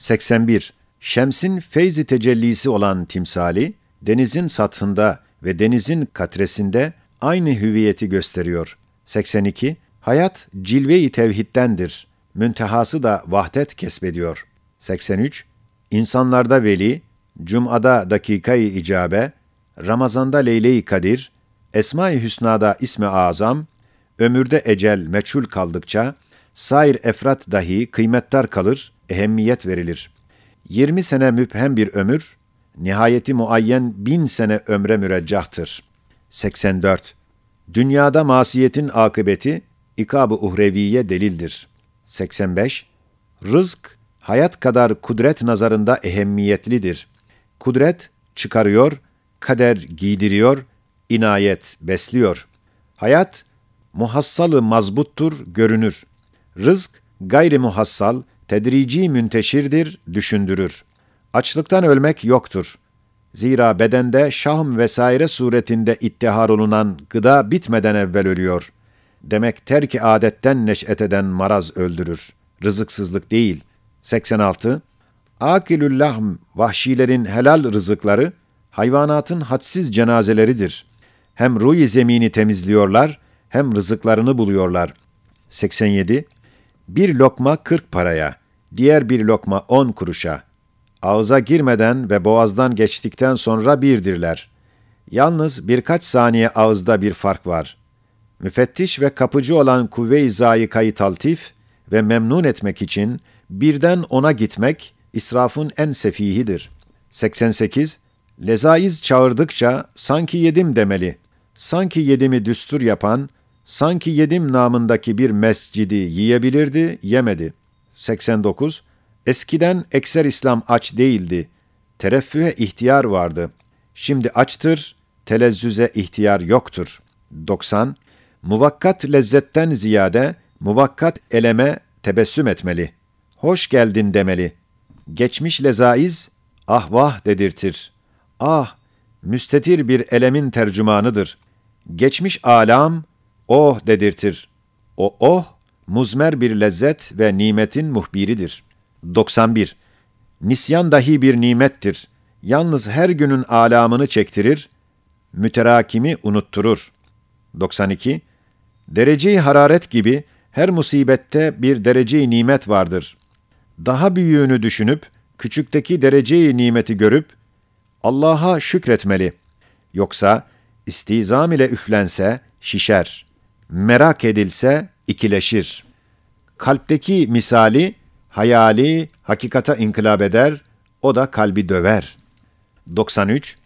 81. Şems'in feyzi tecellisi olan timsali, denizin sathında ve denizin katresinde aynı hüviyeti gösteriyor. 82. Hayat cilve-i tevhiddendir. Müntehası da vahdet kesbediyor. 83. İnsanlarda veli, Cum'ada dakikayı icabe, Ramazanda Leyle-i Kadir, Esma-i Hüsna'da ismi azam, ömürde ecel meçhul kaldıkça, sair efrat dahi kıymettar kalır, ehemmiyet verilir. 20 sene müphem bir ömür, nihayeti muayyen bin sene ömre müreccahtır. 84. Dünyada masiyetin akıbeti, ikab-ı uhreviye delildir. 85. Rızk, hayat kadar kudret nazarında ehemmiyetlidir. Kudret çıkarıyor, kader giydiriyor, inayet besliyor. Hayat, muhassalı mazbuttur, görünür. Rızk, gayri muhassal, tedrici münteşirdir, düşündürür. Açlıktan ölmek yoktur. Zira bedende şahm vesaire suretinde ittihar olunan gıda bitmeden evvel ölüyor. Demek terki adetten neş'et eden maraz öldürür. Rızıksızlık değil. 86. Akilül lahm, vahşilerin helal rızıkları, hayvanatın hadsiz cenazeleridir. Hem ruh zemini temizliyorlar, hem rızıklarını buluyorlar. 87. Bir lokma 40 paraya, diğer bir lokma 10 kuruşa. Ağza girmeden ve boğazdan geçtikten sonra birdirler. Yalnız birkaç saniye ağızda bir fark var. Müfettiş ve kapıcı olan kuvve-i zayikayı taltif ve memnun etmek için birden ona gitmek israfın en sefihidir. 88. Lezaiz çağırdıkça sanki yedim demeli. Sanki yedimi düstur yapan, sanki yedim namındaki bir mescidi yiyebilirdi, yemedi. 89. Eskiden ekser İslam aç değildi. Tereffühe ihtiyar vardı. Şimdi açtır, telezzüze ihtiyar yoktur. 90. Muvakkat lezzetten ziyade, muvakkat eleme tebessüm etmeli. Hoş geldin demeli. Geçmiş lezaiz, ah vah dedirtir. Ah, müstetir bir elemin tercümanıdır. Geçmiş alam, oh dedirtir. O oh, muzmer bir lezzet ve nimetin muhbiridir. 91. Nisyan dahi bir nimettir. Yalnız her günün alamını çektirir, müterakimi unutturur. 92. Dereceyi hararet gibi her musibette bir dereceyi nimet vardır. Daha büyüğünü düşünüp, küçükteki dereceyi nimeti görüp, Allah'a şükretmeli. Yoksa istizam ile üflense şişer, merak edilse ikileşir. Kalpteki misali, hayali hakikata inkılap eder, o da kalbi döver. 93.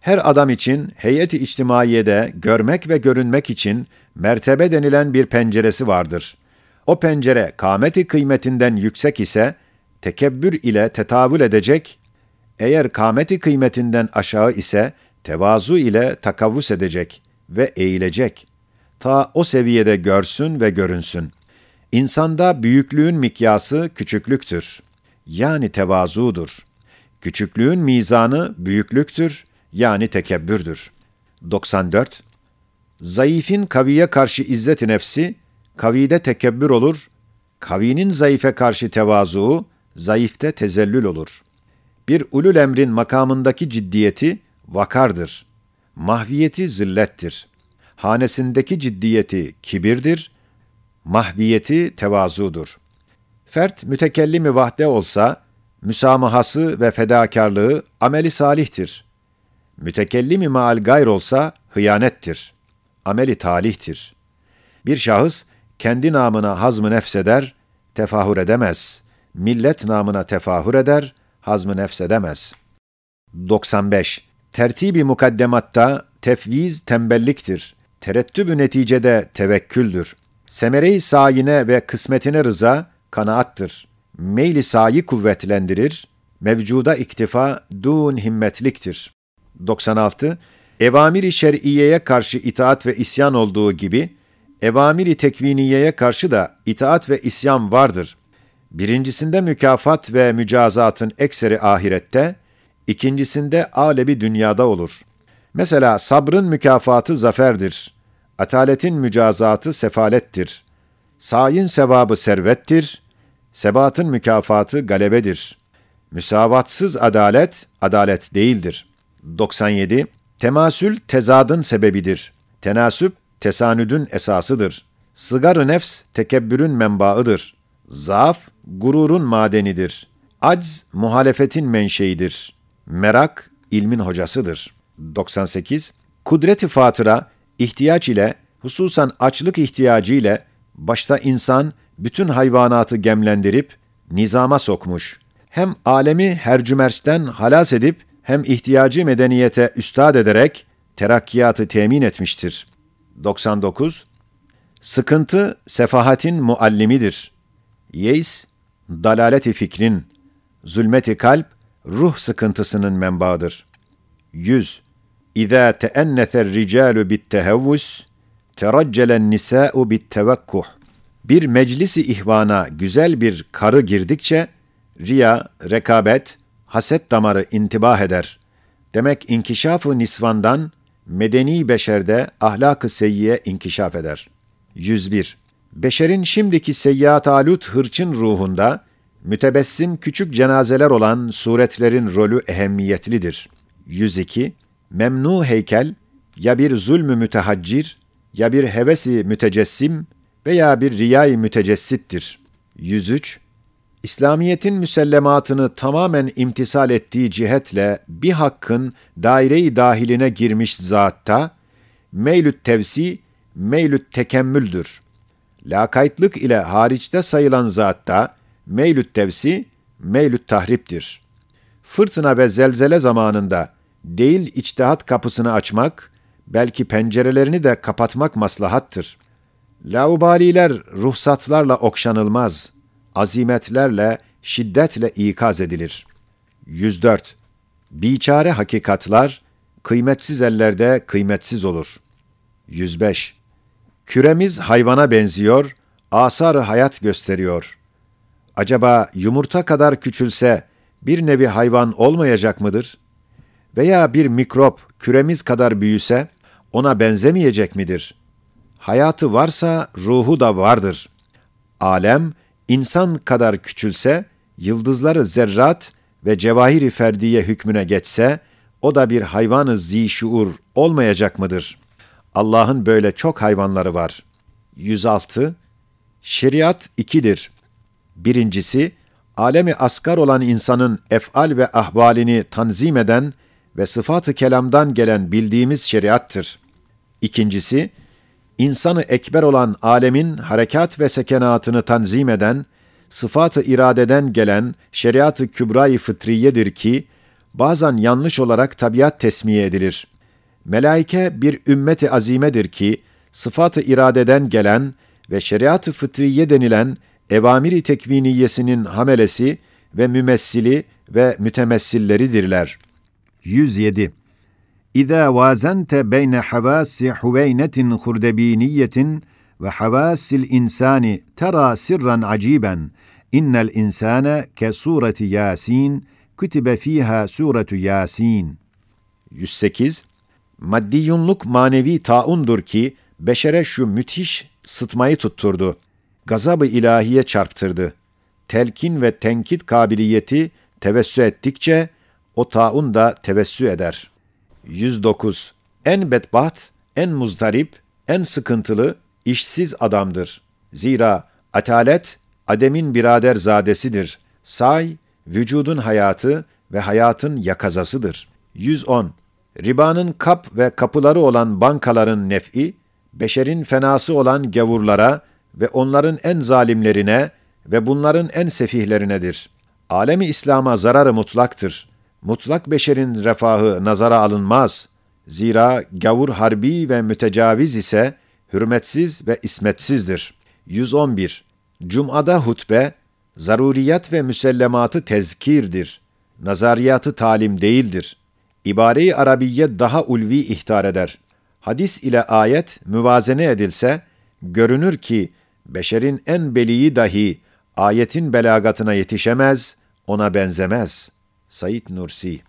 Her adam için heyeti içtimaiyede görmek ve görünmek için mertebe denilen bir penceresi vardır. O pencere kâmeti kıymetinden yüksek ise tekebbür ile tetavül edecek, eğer kâmeti kıymetinden aşağı ise tevazu ile takavvus edecek ve eğilecek. Ta o seviyede görsün ve görünsün. İnsanda büyüklüğün mikyası küçüklüktür. Yani tevazudur. Küçüklüğün mizanı büyüklüktür. Yani tekebbürdür. 94. Zayıfin kaviye karşı izzet-i nefsi, kavide tekebbür olur. Kavinin zayıfe karşı tevazu, zayıfte tezellül olur. Bir ulul emrin makamındaki ciddiyeti vakardır. Mahviyeti zillettir. Hanesindeki ciddiyeti kibirdir. Mahviyeti tevazudur. Fert mütekellimi vahde olsa, müsamahası ve fedakarlığı ameli salihtir. Mütekellimi maal gayr olsa hıyanettir. Ameli talihtir. Bir şahıs kendi namına hazmı nefseder, tefahür edemez. Millet namına tefahür eder, hazmı nefsedemez. 95. Tertibi mukaddematta tefviz tembelliktir. Terettübü neticede tevekküldür. Semere-i sayine ve kısmetine rıza kanaattır. Meyli sayi kuvvetlendirir. Mevcuda iktifa dun himmetliktir. 96. Evamiri şer'iyeye karşı itaat ve isyan olduğu gibi, evamiri tekviniyeye karşı da itaat ve isyan vardır. Birincisinde mükafat ve mücazatın ekseri ahirette, ikincisinde alebi dünyada olur. Mesela sabrın mükafatı zaferdir. Ataletin mücazatı sefalettir. Sayin sevabı servettir. Sebatın mükafatı galebedir. Müsavatsız adalet, adalet değildir. 97. Temasül tezadın sebebidir. Tenasüp, tesanüdün esasıdır. Sıgar-ı nefs, tekebbürün menbaıdır. Zaaf, gururun madenidir. Acz, muhalefetin menşeidir. Merak, ilmin hocasıdır. 98. Kudret-i fatıra, ihtiyaç ile, hususan açlık ihtiyacı ile, başta insan, bütün hayvanatı gemlendirip, nizama sokmuş. Hem alemi hercümerçten halas edip, hem ihtiyacı medeniyete üstad ederek, terakkiyatı temin etmiştir. 99. Sıkıntı, sefahatin muallimidir. Yeis, dalaleti fikrin, zulmeti kalp, ruh sıkıntısının menbaıdır. 100. İza teenneter ricalu bittehevvus, teraccelen nisa'u bittevekkuh. Bir meclisi ihvana güzel bir karı girdikçe, riya, rekabet, haset damarı intibah eder. Demek inkişafı nisvandan, medeni beşerde ahlak-ı seyyiye inkişaf eder. 101. Beşerin şimdiki seyyiat alut hırçın ruhunda, mütebessim küçük cenazeler olan suretlerin rolü ehemmiyetlidir. 102. Memnu heykel, ya bir zulmü mütehaccir, ya bir hevesi mütecessim veya bir riyayı mütecessittir. 103. İslamiyetin müsellematını tamamen imtisal ettiği cihetle bir hakkın daire-i dahiline girmiş zatta, meylüt tevsi, meylüt tekemmüldür. Lakaytlık ile hariçte sayılan zatta, meylüt tevsi, meylüt tahriptir. Fırtına ve zelzele zamanında değil içtihat kapısını açmak, belki pencerelerini de kapatmak maslahattır. Laubaliler ruhsatlarla okşanılmaz, azimetlerle, şiddetle ikaz edilir. 104. Biçare hakikatlar, kıymetsiz ellerde kıymetsiz olur. 105. Küremiz hayvana benziyor, asar hayat gösteriyor. Acaba yumurta kadar küçülse bir nevi hayvan olmayacak mıdır? Veya bir mikrop küremiz kadar büyüse ona benzemeyecek midir? Hayatı varsa ruhu da vardır. Alem insan kadar küçülse, yıldızları zerrat ve cevahiri ferdiye hükmüne geçse, o da bir hayvanı zişuur olmayacak mıdır? Allah'ın böyle çok hayvanları var. 106. Şeriat ikidir. Birincisi, alemi asgar olan insanın efal ve ahvalini tanzim eden ve sıfatı kelamdan gelen bildiğimiz şeriattır. İkincisi, insanı ekber olan alemin harekat ve sekenatını tanzim eden, sıfatı iradeden gelen şeriat-ı kübra-i fıtriyedir ki, bazen yanlış olarak tabiat tesmiye edilir. Melaike bir ümmeti azimedir ki, sıfatı iradeden gelen ve şeriat-ı fıtriye denilen evamiri tekviniyesinin hamelesi ve mümessili ve mütemessilleridirler. 107. İza vazente beyne havasi huveynetin hurdebiniyetin ve havasil insani tera sirran aciben innel insane ke sureti Yasin kütübe fiha suretu Yasin. 108. Maddiyunluk manevi taundur ki beşere şu müthiş sıtmayı tutturdu. Gazabı ilahiye çarptırdı. Telkin ve tenkit kabiliyeti tevessü ettikçe o taun da tevessü eder. 109. En bedbaht, en muzdarip, en sıkıntılı, işsiz adamdır. Zira atalet, ademin birader zadesidir. Say, vücudun hayatı ve hayatın yakazasıdır. 110. Ribanın kap ve kapıları olan bankaların nef'i, beşerin fenası olan gavurlara ve onların en zalimlerine ve bunların en sefihlerinedir. Alemi İslam'a zararı mutlaktır. Mutlak beşerin refahı nazara alınmaz. Zira gavur harbi ve mütecaviz ise hürmetsiz ve ismetsizdir. 111. Cum'ada hutbe, zaruriyat ve müsellematı tezkirdir. Nazariyatı talim değildir. İbare-i Arabiye daha ulvi ihtar eder. Hadis ile ayet müvazene edilse, görünür ki beşerin en beliği dahi ayetin belagatına yetişemez, ona benzemez. Said Nursi